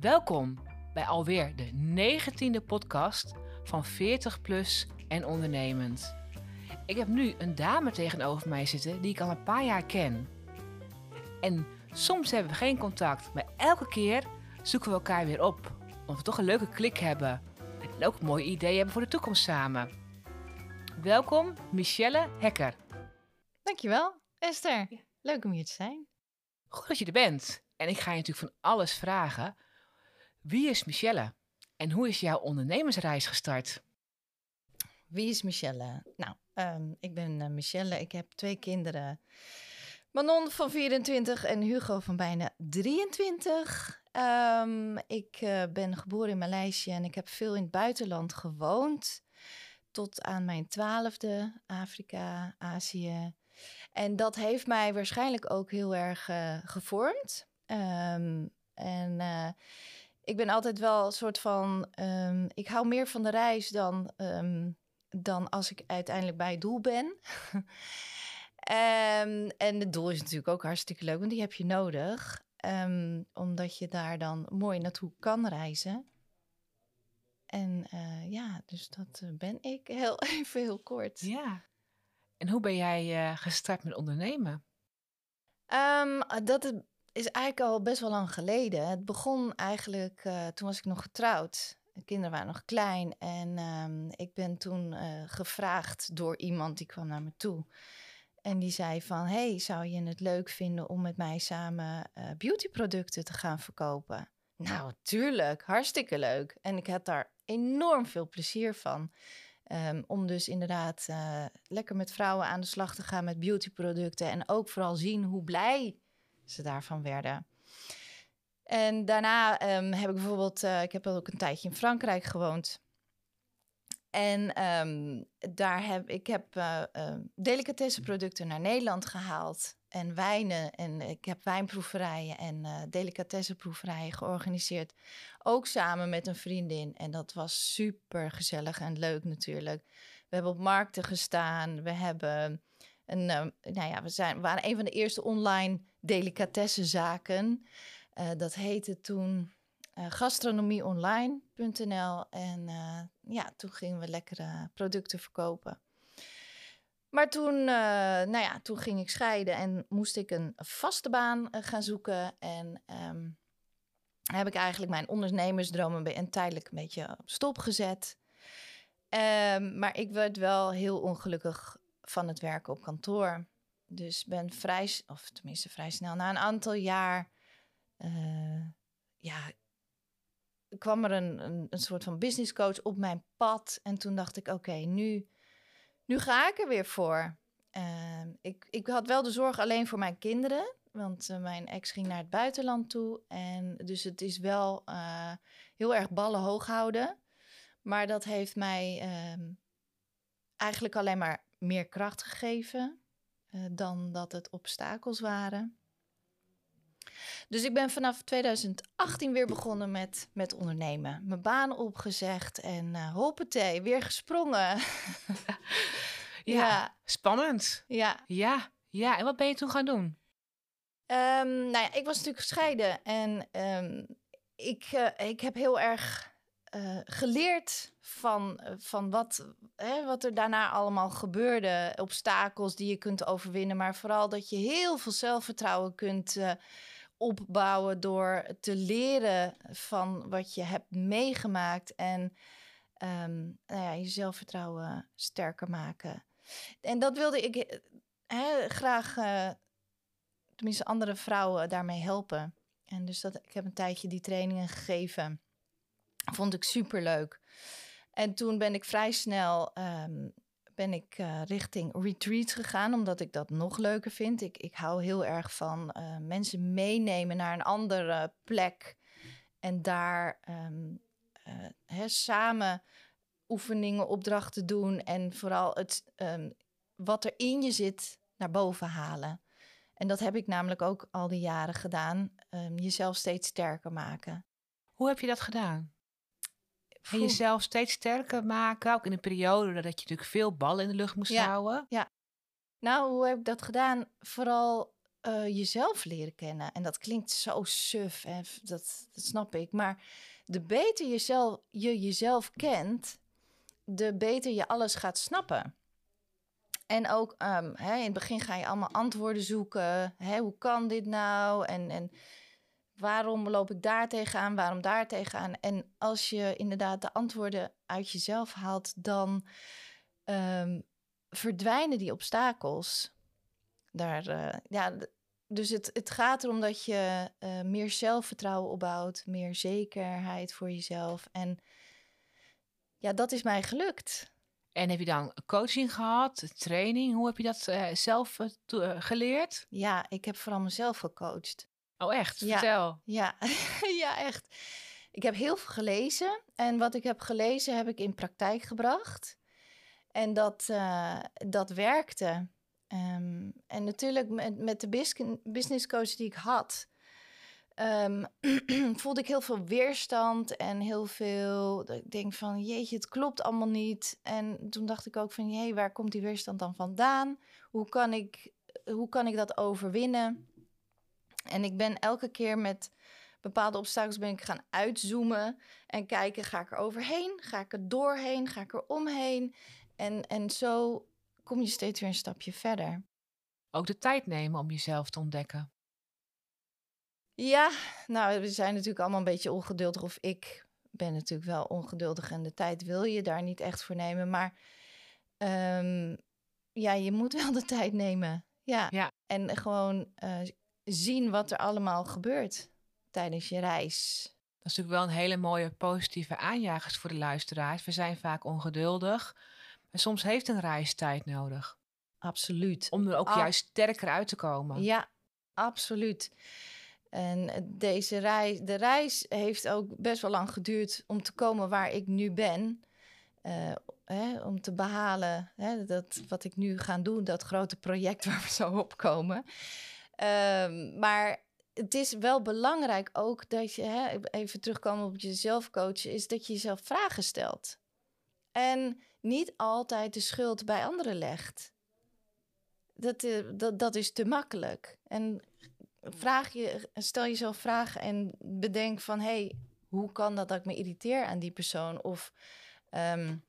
Welkom bij alweer de negentiende podcast van 40 plus en ondernemend. Ik heb nu een dame tegenover mij zitten die ik al een paar jaar ken. En soms hebben we geen contact, maar elke keer zoeken we elkaar weer op. Omdat we toch een leuke klik hebben. En ook mooie ideeën hebben voor de toekomst samen. Welkom, Michelle Hekker. Dankjewel, Esther. Leuk om hier te zijn. Goed dat je er bent. En ik ga je natuurlijk van alles vragen. Wie is Michelle? En hoe is jouw ondernemersreis gestart? Wie is Michelle? Nou, um, ik ben uh, Michelle. Ik heb twee kinderen. Manon van 24 en Hugo van bijna 23. Um, ik uh, ben geboren in Maleisië en ik heb veel in het buitenland gewoond. Tot aan mijn twaalfde, Afrika, Azië. En dat heeft mij waarschijnlijk ook heel erg uh, gevormd. Um, en ik ben altijd wel een soort van. Um, ik hou meer van de reis dan, um, dan als ik uiteindelijk bij het doel ben. en het doel is natuurlijk ook hartstikke leuk, want die heb je nodig. omdat je daar dan mooi naartoe kan reizen. En uh, ja, dus dat ben ik heel even heel kort. Ja. En hoe ben jij gestart met ondernemen? dat is eigenlijk al best wel lang geleden. Het begon eigenlijk, uh, toen was ik nog getrouwd. De kinderen waren nog klein. En um, ik ben toen uh, gevraagd door iemand die kwam naar me toe. En die zei van, hey, zou je het leuk vinden om met mij samen uh, beautyproducten te gaan verkopen? Nou, tuurlijk, hartstikke leuk. En ik had daar enorm veel plezier van. Um, om dus inderdaad lekker met vrouwen aan de slag te gaan met beautyproducten. En ook vooral zien hoe blij ze daarvan werden. En daarna um, heb ik bijvoorbeeld, uh, ik heb ook een tijdje in Frankrijk gewoond. En um, daar heb ik heb uh, delicatessenproducten naar Nederland gehaald. En wijnen. En ik heb wijnproeverijen en uh, delicatessenproeverijen georganiseerd. Ook samen met een vriendin. En dat was super gezellig en leuk natuurlijk. We hebben op markten gestaan. We hebben een, nou ja, we zijn, waren een van de eerste online delicatessenzaken. Uh, dat heette toen uh, gastronomieonline.nl. En uh, ja, toen gingen we lekkere producten verkopen. Maar toen, nou ja, toen ging ik scheiden en moest ik een vaste baan gaan zoeken. En um, heb ik eigenlijk mijn ondernemersdromen en tijdelijk een beetje op stop gezet. Um, maar ik werd wel heel ongelukkig van het werken op kantoor. Dus ben vrij, of tenminste vrij snel, na een aantal jaar, uh, ja, kwam er een, een, een, soort van business coach op mijn pad. En toen dacht ik, oké, nu, nu ga ik er weer voor. Uh, ik, ik had wel de zorg alleen voor mijn kinderen, want uh, mijn ex ging naar het buitenland toe. En dus het is wel uh, heel erg ballen hoog houden. Maar dat heeft mij ehm, eigenlijk alleen maar meer kracht gegeven dan dat het obstakels waren. Dus ik ben vanaf 2018 weer begonnen met, met ondernemen. Mijn baan opgezegd en uh, hoppatee, weer gesprongen. ja, ja, spannend. Ja. Ja, ja. En wat ben je toen gaan doen? Um, nou ja, ik was natuurlijk gescheiden en um, ik, uh, ik heb heel erg uh, geleerd van, uh, van wat, hè, wat er daarna allemaal gebeurde. Obstakels die je kunt overwinnen. Maar vooral dat je heel veel zelfvertrouwen kunt uh, opbouwen door te leren van wat je hebt meegemaakt. En um, nou ja, je zelfvertrouwen sterker maken. En dat wilde ik hè, graag, tenminste andere vrouwen daarmee helpen. En dus dat, ik heb een tijdje die trainingen gegeven. Vond ik super leuk. En toen ben ik vrij snel um, ben ik uh, richting retreats gegaan, omdat ik dat nog leuker vind. Ik, ik hou heel erg van uh, mensen meenemen naar een andere plek en daar uh, hè, samen oefeningen, opdrachten doen en vooral het, um, wat er in je zit naar boven halen. En dat heb ik namelijk ook al die jaren gedaan, jezelf steeds sterker maken. Hoe heb je dat gedaan? En jezelf steeds sterker maken. Ook in een periode dat je natuurlijk veel ballen in de lucht moest ja, houden. Ja. Nou, hoe heb ik dat gedaan? Vooral eh, jezelf leren kennen. En dat klinkt zo suf, en dat, dat snap ik. Maar de beter jezelf, je jezelf kent, de beter je alles gaat snappen. En ook ehm, hè, in het begin ga je allemaal antwoorden zoeken. Hè, hoe kan dit nou? En, en waarom loop ik daar tegenaan? Waarom daar tegenaan? En als je inderdaad de antwoorden uit jezelf haalt, dan ehm, verdwijnen die obstakels. Daar, eh, ja, dus het, het gaat erom dat je uh, meer zelfvertrouwen opbouwt, meer zekerheid voor jezelf. En ja, dat is mij gelukt. En heb je dan coaching gehad, training? Hoe heb je dat uh, zelf geleerd? Ja, ik heb vooral mezelf gecoacht. Oh, echt? Vertel. Ja, ja, echt. Ik heb heel veel gelezen. En wat ik heb gelezen, heb ik in praktijk gebracht. En dat, uh, dat werkte. Um, en natuurlijk met, met de business coach die ik had, um, voelde ik heel veel weerstand en heel veel. Ik denk van jeetje, het klopt allemaal niet. En toen dacht ik ook van hé, waar komt die weerstand dan vandaan? Hoe kan ik, hoe kan ik dat overwinnen? En ik ben elke keer met bepaalde obstakels ben ik gaan uitzoomen en kijken, ga ik er overheen? Ga ik er doorheen? Ga ik er omheen? En, en zo kom je steeds weer een stapje verder. Ook de tijd nemen om jezelf te ontdekken. Ja, nou, we zijn natuurlijk allemaal een beetje ongeduldig. Of ik ben natuurlijk wel ongeduldig en de tijd wil je daar niet echt voor nemen. Maar um, ja, je moet wel de tijd nemen. Ja. ja. En gewoon uh, zien wat er allemaal gebeurt tijdens je reis. Dat is natuurlijk wel een hele mooie positieve aanjagers voor de luisteraars. We zijn vaak ongeduldig, maar soms heeft een reis tijd nodig. Absoluut. Om er ook juist sterker uit te komen. Ja, absoluut. En deze reis, de reis heeft ook best wel lang geduurd om te komen waar ik nu ben. Uh, hè, om te behalen hè, dat wat ik nu ga doen, dat grote project waar we zo op komen. Um, maar het is wel belangrijk ook dat je, hè, even terugkomen op jezelf coachen, is dat je jezelf vragen stelt. En niet altijd de schuld bij anderen legt. Dat, eh, dat, dat is te makkelijk. En vraag je, stel jezelf vragen en bedenk van... hé, hey, hoe kan dat dat ik me irriteer aan die persoon? Of um,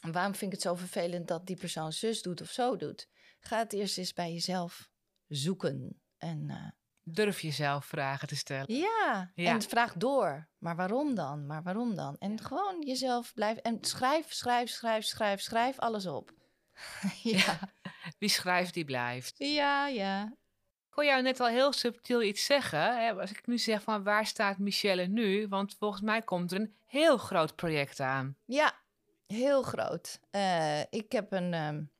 waarom vind ik het zo vervelend dat die persoon zus doet of zo doet? Ga het eerst eens bij jezelf zoeken. En, uh, Durf jezelf vragen te stellen. Ja, ja, en vraag door. Maar waarom dan? Maar waarom dan? En gewoon jezelf blijven. En schrijf, schrijf, schrijf, schrijf, schrijf alles op. ja. Wie schrijft, die blijft. Ja, ja. Ik hoor jou net al heel subtiel iets zeggen. Hè? Als ik nu zeg van waar staat Michelle nu? Want volgens mij komt er een heel groot project aan. Ja, heel groot. Uh, ik heb een, um,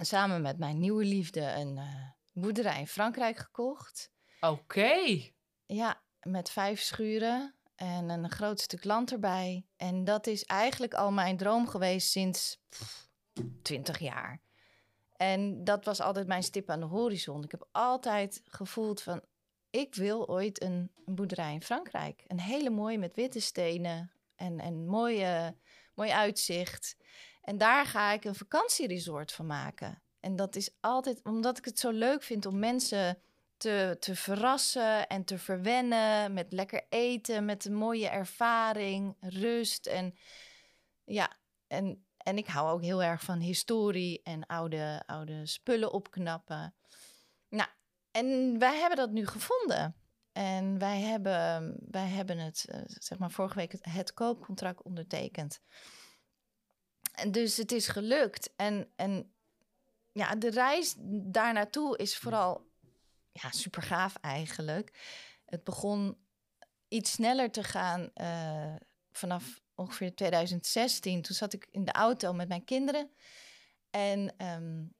samen met mijn nieuwe liefde een... Uh, boerderij in Frankrijk gekocht. Oké. Ja, met vijf schuren en een groot stuk land erbij. En dat is eigenlijk al mijn droom geweest sinds twintig jaar. En dat was altijd mijn stip aan de horizon. Ik heb altijd gevoeld van, ik wil ooit een, een boerderij in Frankrijk. Een hele mooie met witte stenen en, en mooie, mooi uitzicht. En daar ga ik een vakantieresort van maken. En dat is altijd omdat ik het zo leuk vind om mensen te, te verrassen en te verwennen met lekker eten, met een mooie ervaring, rust en ja, en, en ik hou ook heel erg van historie en oude, oude spullen opknappen. Nou, en wij hebben dat nu gevonden. En wij hebben, wij hebben het, uh, zeg maar, vorige week het, het koopcontract ondertekend. En dus het is gelukt. En, en ja, de reis daar naartoe is vooral ja, super gaaf eigenlijk. Het begon iets sneller te gaan uh, vanaf ongeveer 2016. Toen zat ik in de auto met mijn kinderen. En um,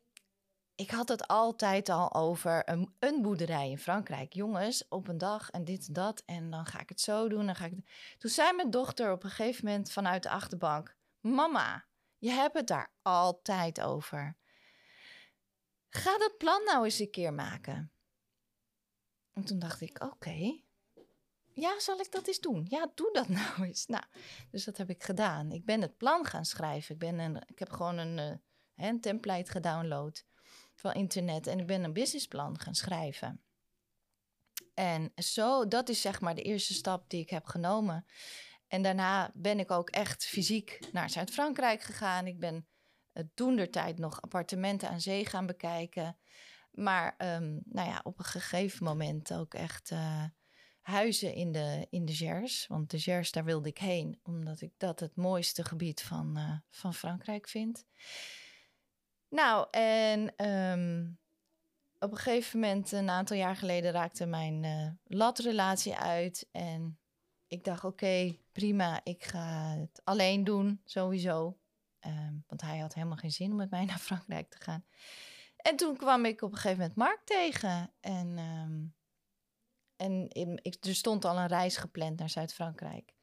ik had het altijd al over een, een, boerderij in Frankrijk. Jongens, op een dag en dit en dat. En dan ga ik het zo doen. Dan ga ik... Toen zei mijn dochter op een gegeven moment vanuit de achterbank... Mama, je hebt het daar altijd over. Ga dat plan nou eens een keer maken. En toen dacht ik, oké. Ja, zal ik dat eens doen? Ja, doe dat nou eens. Nou, dus dat heb ik gedaan. Ik ben het plan gaan schrijven. Ik, ben een, ik heb gewoon een, uh, een template gedownload. van internet. En ik ben een businessplan gaan schrijven. En zo, dat is zeg maar de eerste stap die ik heb genomen. En daarna ben ik ook echt fysiek naar Zuid-Frankrijk gegaan. Ik ben toen der tijd nog appartementen aan zee gaan bekijken. Maar um, nou ja, op een gegeven moment ook echt uh, huizen in de, in de Gers. Want de Gers, daar wilde ik heen, omdat ik dat het mooiste gebied van, uh, van Frankrijk vind. Nou, en um, op een gegeven moment, een aantal jaar geleden, raakte mijn uh, latrelatie uit. En ik dacht, oké, prima, ik ga het alleen doen, sowieso. Um, want hij had helemaal geen zin om met mij naar Frankrijk te gaan. En toen kwam ik op een gegeven moment Mark tegen. En, um, en ik, er stond al een reis gepland naar Zuid-Frankrijk.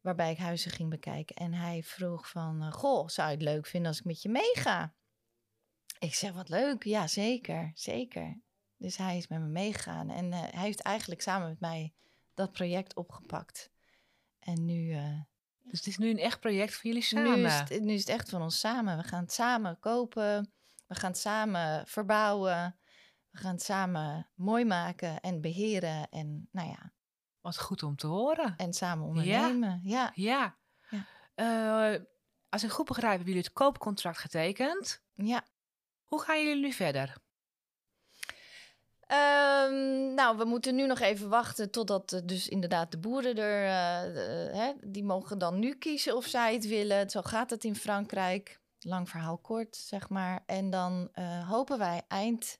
Waarbij ik huizen ging bekijken. En hij vroeg van, uh, goh, zou je het leuk vinden als ik met je meega? Ik zeg, wat leuk. Ja, zeker, zeker. Dus hij is met me meegegaan. En uh, hij heeft eigenlijk samen met mij dat project opgepakt. En nu... Uh, dus het is nu een echt project voor jullie samen? Nu is, het, nu is het echt van ons samen. We gaan het samen kopen. We gaan het samen verbouwen. We gaan het samen mooi maken en beheren. En nou ja. Wat goed om te horen. En samen ondernemen. Ja. Ja. ja. ja. Uh, als ik goed begrijp, hebben jullie het koopcontract getekend. Ja. Hoe gaan jullie nu verder? Um, nou, we moeten nu nog even wachten totdat uh, dus inderdaad de boeren er... Uh, de, hè, die mogen dan nu kiezen of zij het willen. Zo gaat het in Frankrijk. Lang verhaal kort, zeg maar. En dan hopen wij eind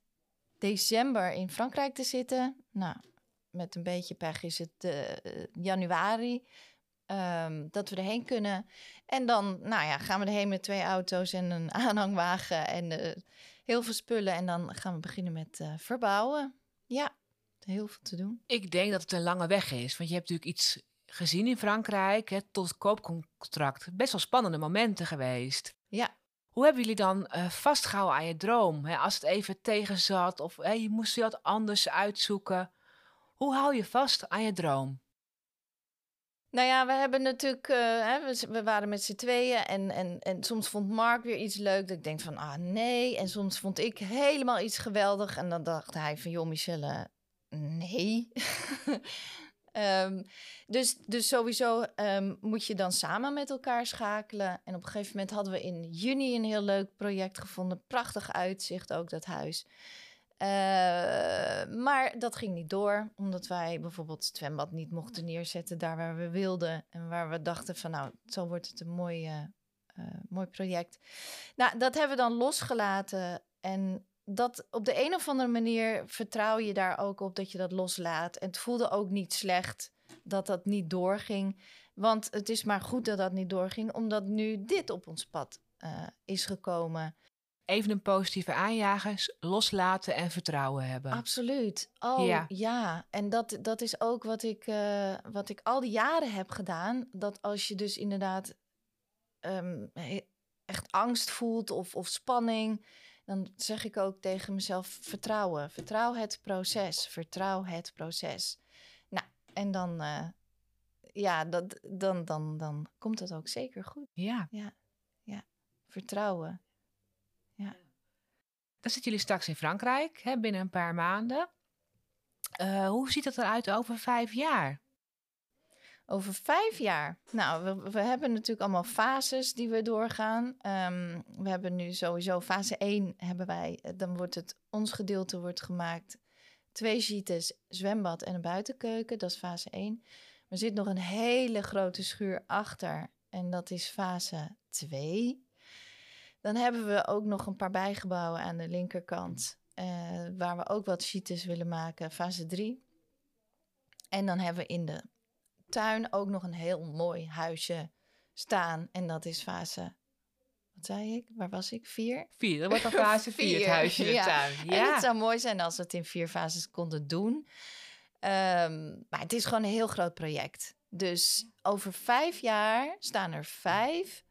december in Frankrijk te zitten. Nou, met een beetje pech is het januari. Um, dat we erheen kunnen. En dan nou ja, gaan we erheen met twee auto's en een aanhangwagen en uh, heel veel spullen. En dan gaan we beginnen met uh, verbouwen. Ja, heel veel te doen. Ik denk dat het een lange weg is. Want je hebt natuurlijk iets gezien in Frankrijk, hè, tot koopcontract. Best wel spannende momenten geweest. Ja. Hoe hebben jullie dan uh, vastgehouden aan je droom? Hè, als het even tegen zat of hè, je moest wat anders uitzoeken. Hoe hou je vast aan je droom? Nou ja, we hebben natuurlijk, uh, hè, we, waren met z'n tweeën en, en, en soms vond Mark weer iets leuk. Dat ik denk van, ah nee. En soms vond ik helemaal iets geweldig. En dan dacht hij van, joh Michelle, nee. um, dus, dus sowieso um, moet je dan samen met elkaar schakelen. En op een gegeven moment hadden we in juni een heel leuk project gevonden. Prachtig uitzicht ook, dat huis. Uh, maar dat ging niet door, omdat wij bijvoorbeeld het zwembad niet mochten neerzetten daar waar we wilden. En waar we dachten van nou, zo wordt het een mooi, uh, uh, mooi project. Nou, dat hebben we dan losgelaten. En dat op de een of andere manier vertrouw je daar ook op dat je dat loslaat. En het voelde ook niet slecht dat dat niet doorging. Want het is maar goed dat dat niet doorging, omdat nu dit op ons pad is gekomen even een positieve aanjagers, loslaten en vertrouwen hebben. Absoluut. Oh ja, ja. en dat, dat is ook wat ik, uh, wat ik al die jaren heb gedaan. Dat als je dus inderdaad um, echt angst voelt of, of spanning, dan zeg ik ook tegen mezelf: vertrouwen. Vertrouw het proces. Vertrouw het proces. Nou, en dan, uh, ja, dat, dan, dan, dan komt het ook zeker goed. Ja. Ja. ja. Vertrouwen. Dan zitten jullie straks in Frankrijk, hè, binnen een paar maanden. Uh, hoe ziet het eruit over vijf jaar? Over vijf jaar? Nou, we, hebben natuurlijk allemaal fases die we doorgaan. Um, we hebben nu sowieso fase 1 hebben wij. Eh, dan wordt het, ons gedeelte wordt gemaakt. Twee gites, zwembad en een buitenkeuken. Dat is fase 1. Er zit nog een hele grote schuur achter. En dat is fase 2. Dan hebben we ook nog een paar bijgebouwen aan de linkerkant. Uh, waar we ook wat sheets willen maken, fase 3. En dan hebben we in de tuin ook nog een heel mooi huisje staan. En dat is fase wat zei ik? Waar was ik? Vier? Vier, dat wordt dan fase vier, het huisje in de ja. tuin. Ja. En het zou mooi zijn als we het in vier fases konden doen. Um, maar het is gewoon een heel groot project. Dus over vijf jaar staan er vijf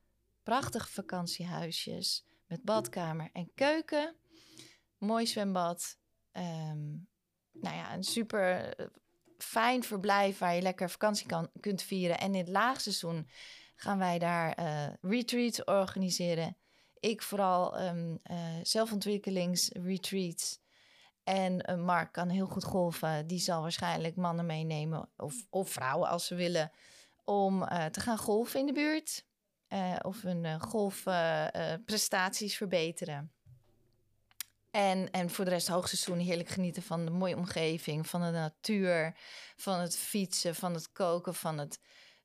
prachtige vakantiehuisjes met badkamer en keuken. Mooi zwembad. Um, nou ja, een super eh, fijn verblijf waar je lekker vakantie kan, kunt vieren. En in het laagseizoen gaan wij daar uh, retreats organiseren Ik vooral ehm eh, zelfontwikkelingsretreats. En eh, Mark kan heel goed golven. Die zal waarschijnlijk mannen meenemen, of, of vrouwen als ze willen, om eh, te gaan golven in de buurt. Eh, of hun eh, golfprestaties verbeteren. En, en voor de rest hoogseizoen heerlijk genieten van de mooie omgeving, van de natuur, van het fietsen, van het koken, van het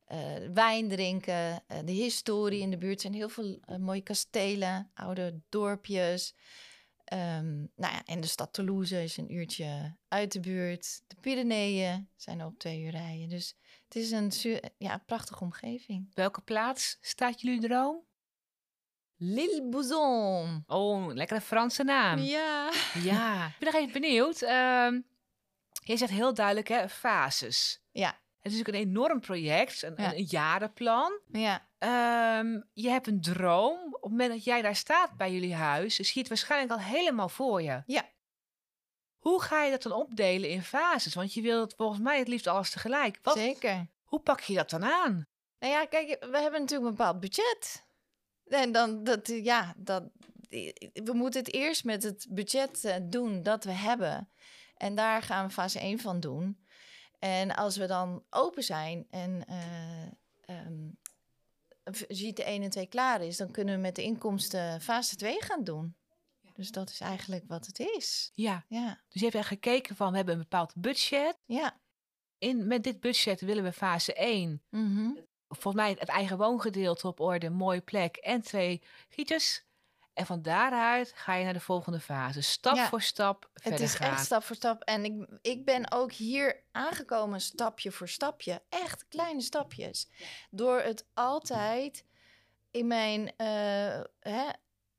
eh, wijn drinken, eh, de historie in de buurt. Zijn heel veel eh, mooie kastelen, oude dorpjes. Ehm, nou ja, en de stad Toulouse is een uurtje uit de buurt. De Pyreneeën zijn er op twee uur rijden. Dus het is een ja, prachtige omgeving. Welke plaats staat jullie droom? Lille Bouzon. Oh, lekkere Franse naam. Ja. Ja, ik ben nog even benieuwd. Ehm je zegt heel duidelijk, hè, fases. Ja, Het is natuurlijk een enorm project, een, Ja. een, een jarenplan. ja, Ehm, je hebt een droom. Op het moment dat jij daar staat bij jullie huis, zie je het waarschijnlijk al helemaal voor je. Ja. Hoe ga je dat dan opdelen in fases? Want je wilt volgens mij het liefst alles tegelijk. Wat, zeker. hoe pak je dat dan aan? Nou ja, kijk, we hebben natuurlijk een bepaald budget. En dan, dat, ja, dat, we moeten het eerst met het budget eh, doen dat we hebben. En daar gaan we fase 1 van doen. En als we dan open zijn en eh ehm, ziet de 1 en 2 klaar is, dan kunnen we met de inkomsten fase 2 gaan doen. Dus dat is eigenlijk wat het is. Ja, Ja, dus je hebt echt gekeken van, we hebben een bepaald budget. ja. In, met dit budget willen we fase 1 Mhm. volgens mij het eigen woongedeelte op orde, mooie plek en twee gietjes. En van daaruit ga je naar de volgende fase. Stap Ja. voor stap verder Het is gaan. echt stap voor stap. En ik, ik ben ook hier aangekomen stapje voor stapje. Echt kleine stapjes. Door het altijd in mijn... eh, hè,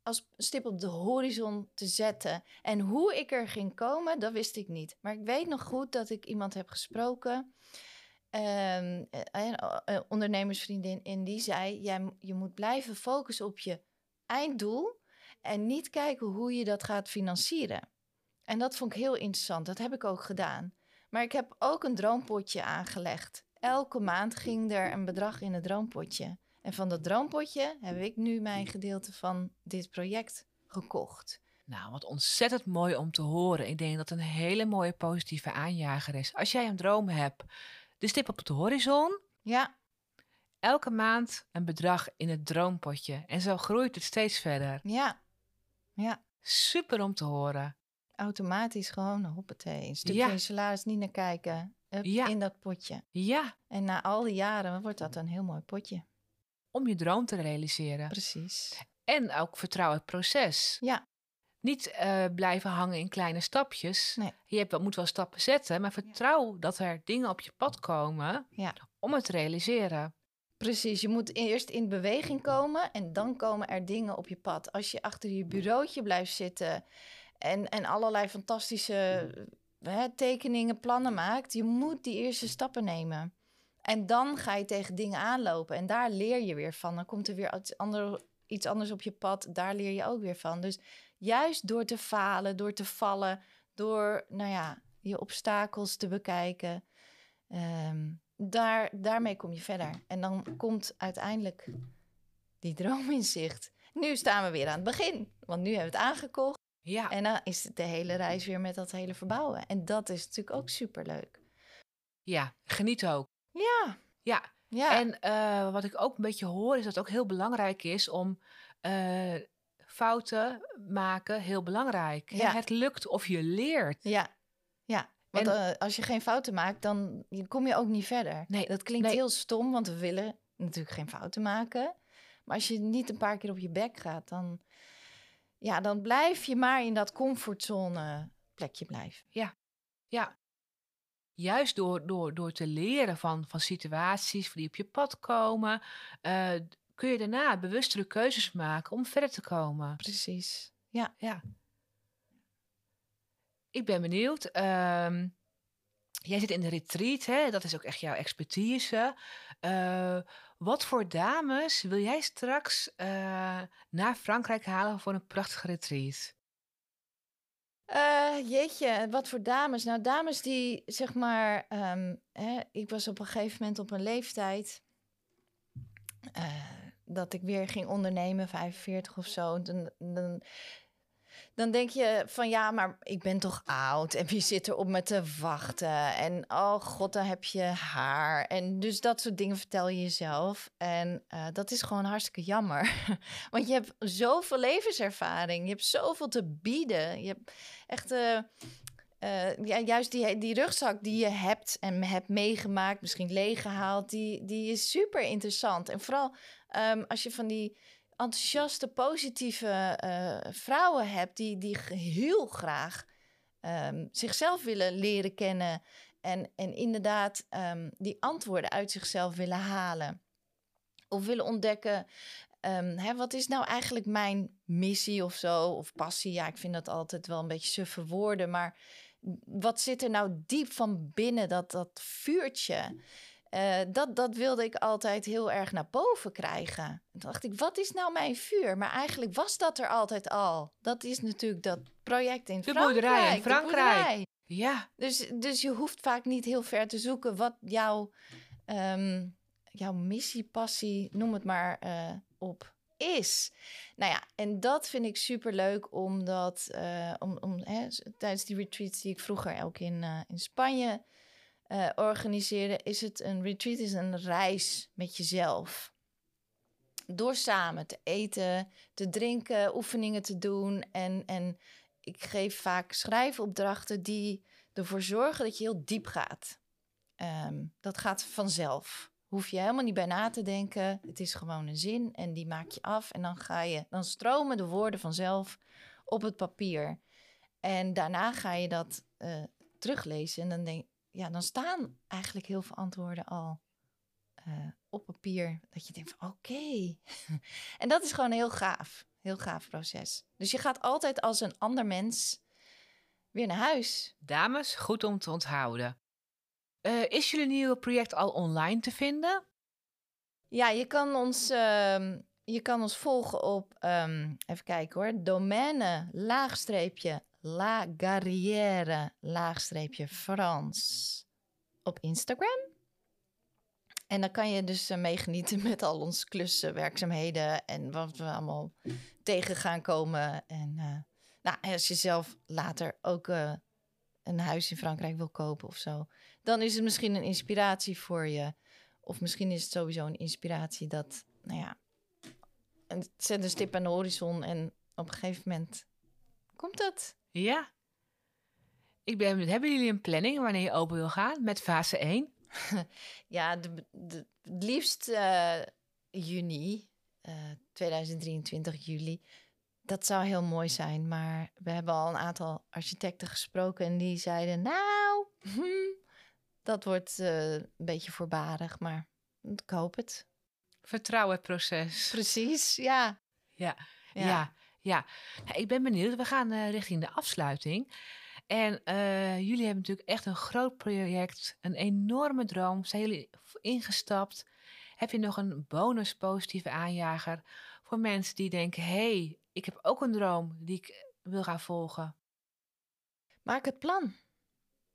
als stip op de horizon te zetten. En hoe ik er ging komen, dat wist ik niet. Maar ik weet nog goed dat ik iemand heb gesproken... ehm, eh, een eh, ondernemersvriendin en die zei: jij, je moet blijven focussen op je einddoel en niet kijken hoe je dat gaat financieren. En dat vond ik heel interessant. Dat heb ik ook gedaan. Maar ik heb ook een droompotje aangelegd. Elke maand ging er een bedrag in het droompotje. En van dat droompotje heb ik nu mijn gedeelte van dit project gekocht. Nou, wat ontzettend mooi om te horen. Ik denk dat het een hele mooie positieve aanjager is. Als jij een droom hebt, de stip op de horizon, Ja, elke maand een bedrag in het droompotje. En zo groeit het steeds verder. ja, ja. Super om te horen. Automatisch gewoon, hoppatee. Een stukje Ja. salaris niet naar kijken. Ja. In dat potje. Ja, En na al die jaren wordt dat een heel mooi potje. om je droom te realiseren. Precies. En ook vertrouw het proces. Ja. Niet eh, blijven hangen in kleine stapjes. Nee. Je hebt, moet wel stappen zetten, maar vertrouw dat er dingen op je pad komen Ja. om het te realiseren. Precies, je moet eerst in beweging komen en dan komen er dingen op je pad. Als je achter je bureautje blijft zitten en, en allerlei fantastische hè, tekeningen, plannen maakt, je moet die eerste stappen nemen. En dan ga je tegen dingen aanlopen en daar leer je weer van. Dan komt er weer iets, ander, iets anders op je pad, daar leer je ook weer van. Dus juist door te falen, door te vallen, door nou ja, je obstakels te bekijken, ehm, daar, daarmee kom je verder. En dan komt uiteindelijk die droom in zicht. Nu staan we weer aan het begin, want nu hebben we het aangekocht. Ja, En dan is het de hele reis weer met dat hele verbouwen. En dat is natuurlijk ook superleuk. ja, geniet ook. Ja, Ja, ja, en eh, wat ik ook een beetje hoor is dat het ook heel belangrijk is om eh, fouten maken heel belangrijk. Ja. Het lukt of je leert. ja, ja. Want En- eh, als je geen fouten maakt, dan kom je ook niet verder. Nee, Dat klinkt nee. heel stom, want we willen natuurlijk geen fouten maken. Maar als je niet een paar keer op je bek gaat, dan, ja, dan blijf je maar in dat comfortzone plekje blijven. Ja. Juist door, door, door te leren van, van situaties die op je pad komen, eh, kun je daarna bewustere keuzes maken om verder te komen. Precies. Ja. Ja. Ik ben benieuwd. ehm, jij zit in de retreat, hè? dat is ook echt jouw expertise. Eh, wat voor dames wil jij straks eh, naar Frankrijk halen voor een prachtige retreat? Eh, jeetje, wat voor dames? Nou, dames die zeg maar. ehm, hè, ik was op een gegeven moment op een leeftijd. dat ik weer ging ondernemen, 45 of zo. Dan, dan, dan denk je van ja, maar ik ben toch oud en wie zit er op me te wachten? En oh god, dan heb je haar. En dus dat soort dingen vertel je jezelf. En uh, dat is gewoon hartstikke jammer. Want je hebt zoveel levenservaring, je hebt zoveel te bieden. Je hebt echt. Uh, uh, ja, juist die, die rugzak die je hebt en hebt meegemaakt, misschien leeggehaald, die, die is super interessant. En vooral um, als je van die enthousiaste, positieve uh, vrouwen hebt die, die heel graag um, zichzelf willen leren kennen en, en inderdaad um, die antwoorden uit zichzelf willen halen. Of willen ontdekken, um, hè, wat is nou eigenlijk mijn missie of zo, of passie? Ja, ik vind dat altijd wel een beetje suffe woorden, maar wat zit er nou diep van binnen, dat, dat vuurtje? Uh, dat, dat wilde ik altijd heel erg naar boven krijgen. En toen dacht ik, wat is nou mijn vuur? Maar eigenlijk was dat er altijd al. Dat is natuurlijk dat project in de Frankrijk. Boerderij in Frankrijk. Boerderij. Ja. Dus, dus je hoeft vaak niet heel ver te zoeken wat jouw, um, jouw missie, passie, noem het maar, uh, op is. Nou ja, en dat vind ik super leuk, omdat uh, om, om, hè, tijdens die retreats die ik vroeger ook in, in Spanje uh, organiseren, is het een retreat, is een reis met jezelf. Door samen te eten, te drinken, oefeningen te doen. En, en ik geef vaak schrijfopdrachten die ervoor zorgen dat je heel diep gaat. Um, dat gaat vanzelf. Hoef je helemaal niet bij na te denken. Het is gewoon een zin en die maak je af. En dan ga je, dan stromen de woorden vanzelf op het papier. En daarna ga je dat uh, teruglezen. En dan denk ja, dan staan eigenlijk heel veel antwoorden al uh, op papier. Dat je denkt van oké. Okay. en dat is gewoon heel gaaf. Heel gaaf proces. Dus je gaat altijd als een ander mens weer naar huis. Dames, goed om te onthouden. Uh, is jullie nieuwe project al online te vinden? Ja, je kan ons, uh, je kan ons volgen op, um, even kijken hoor, domaine laagstreepje La Garrière, laagstreepje Frans, op Instagram. En dan kan je dus uh, meegenieten met al onze klussen, werkzaamheden en wat we allemaal tegen gaan komen. En uh, nou, als je zelf later ook uh, een huis in Frankrijk wil kopen of zo, dan is het misschien een inspiratie voor je. Of misschien is het sowieso een inspiratie dat, nou ja, zet een stip aan de horizon en op een gegeven moment komt dat. Ja. Ik ben, hebben jullie een planning wanneer je open wil gaan met fase 1? ja, de, de, het liefst uh, juni, uh, 2023 juli. Dat zou heel mooi zijn, maar we hebben al een aantal architecten gesproken en die zeiden, nou, hm, dat wordt uh, een beetje voorbarig, maar ik hoop het. Vertrouw het proces. Precies, ja. Ja, ja. ja. Ja, ik ben benieuwd. We gaan uh, richting de afsluiting. En uh, jullie hebben natuurlijk echt een groot project, een enorme droom. Zijn jullie ingestapt? Heb je nog een bonus positieve aanjager voor mensen die denken: hé, hey, ik heb ook een droom die ik wil gaan volgen? Maak het plan.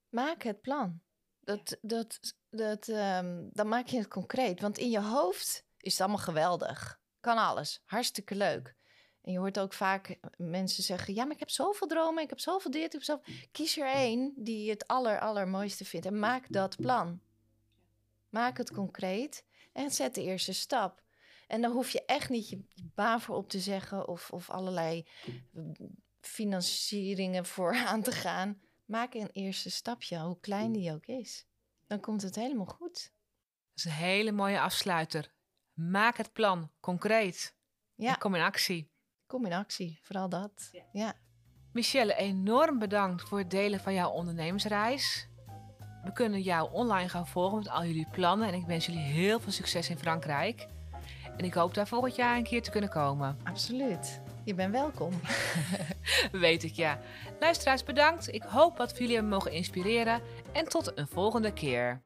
Maak het plan. Dat, dat, dat, um, dan maak je het concreet. Want in je hoofd is het allemaal geweldig. Kan alles. Hartstikke leuk. En je hoort ook vaak mensen zeggen: Ja, maar ik heb zoveel dromen, ik heb zoveel dit, ik heb zoveel. Kies er één die je het aller, allermooiste vindt en maak dat plan. Maak het concreet en zet de eerste stap. En dan hoef je echt niet je baan voor op te zeggen of, of allerlei financieringen voor aan te gaan. Maak een eerste stapje, hoe klein die ook is. Dan komt het helemaal goed. Dat is een hele mooie afsluiter. Maak het plan concreet. Ja. En kom in actie. Kom in actie, vooral dat. Ja. ja. Michelle, enorm bedankt voor het delen van jouw ondernemersreis. We kunnen jou online gaan volgen met al jullie plannen. En ik wens jullie heel veel succes in Frankrijk. En ik hoop daar volgend jaar een keer te kunnen komen. Absoluut. Je bent welkom. Weet ik, ja. Luisteraars, bedankt. Ik hoop dat we jullie hebben mogen inspireren. En tot een volgende keer.